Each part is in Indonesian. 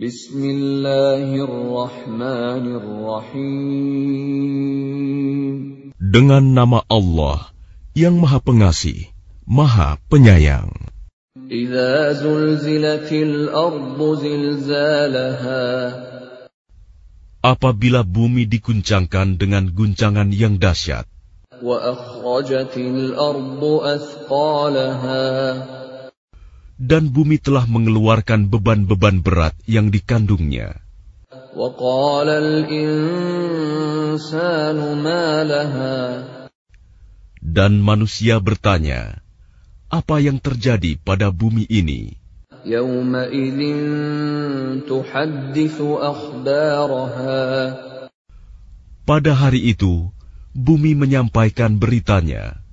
Bismillahirrahmanirrahim. Dengan nama Allah yang Maha Pengasih, Maha Penyayang. Idza zulzilatil ardu zilzalaha. Apabila bumi diguncangkan dengan guncangan yang dahsyat. Wa akhrajatil ardu dan bumi telah mengeluarkan beban-beban berat yang dikandungnya. Dan manusia bertanya, apa yang terjadi pada bumi ini? Pada hari itu, bumi menyampaikan beritanya.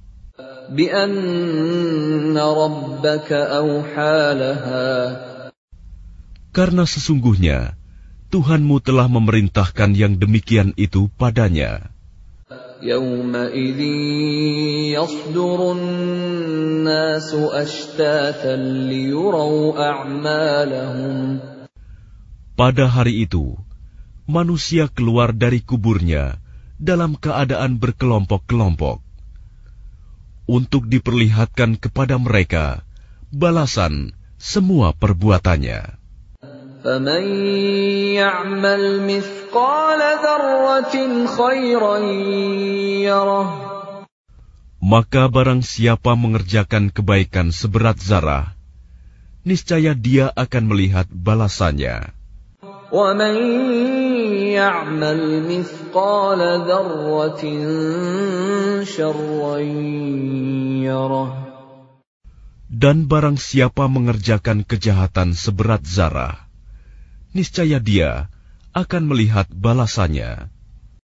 karena sesungguhnya Tuhanmu telah memerintahkan yang demikian itu padanya. يومئذ يصدر الناس أشتاتا ليروا أعمالهم Pada hari itu, manusia keluar dari kuburnya dalam keadaan berkelompok-kelompok untuk diperlihatkan kepada mereka balasan semua perbuatannya. فمن يعمل مثقال ذرة خيرا يره Maka barang siapa mengerjakan kebaikan seberat zarah, niscaya dia akan melihat balasannya. ومن يعمل مثقال ذرة شرا يره Dan barang siapa mengerjakan kejahatan seberat zarah, niscaya dia akan melihat balasannya.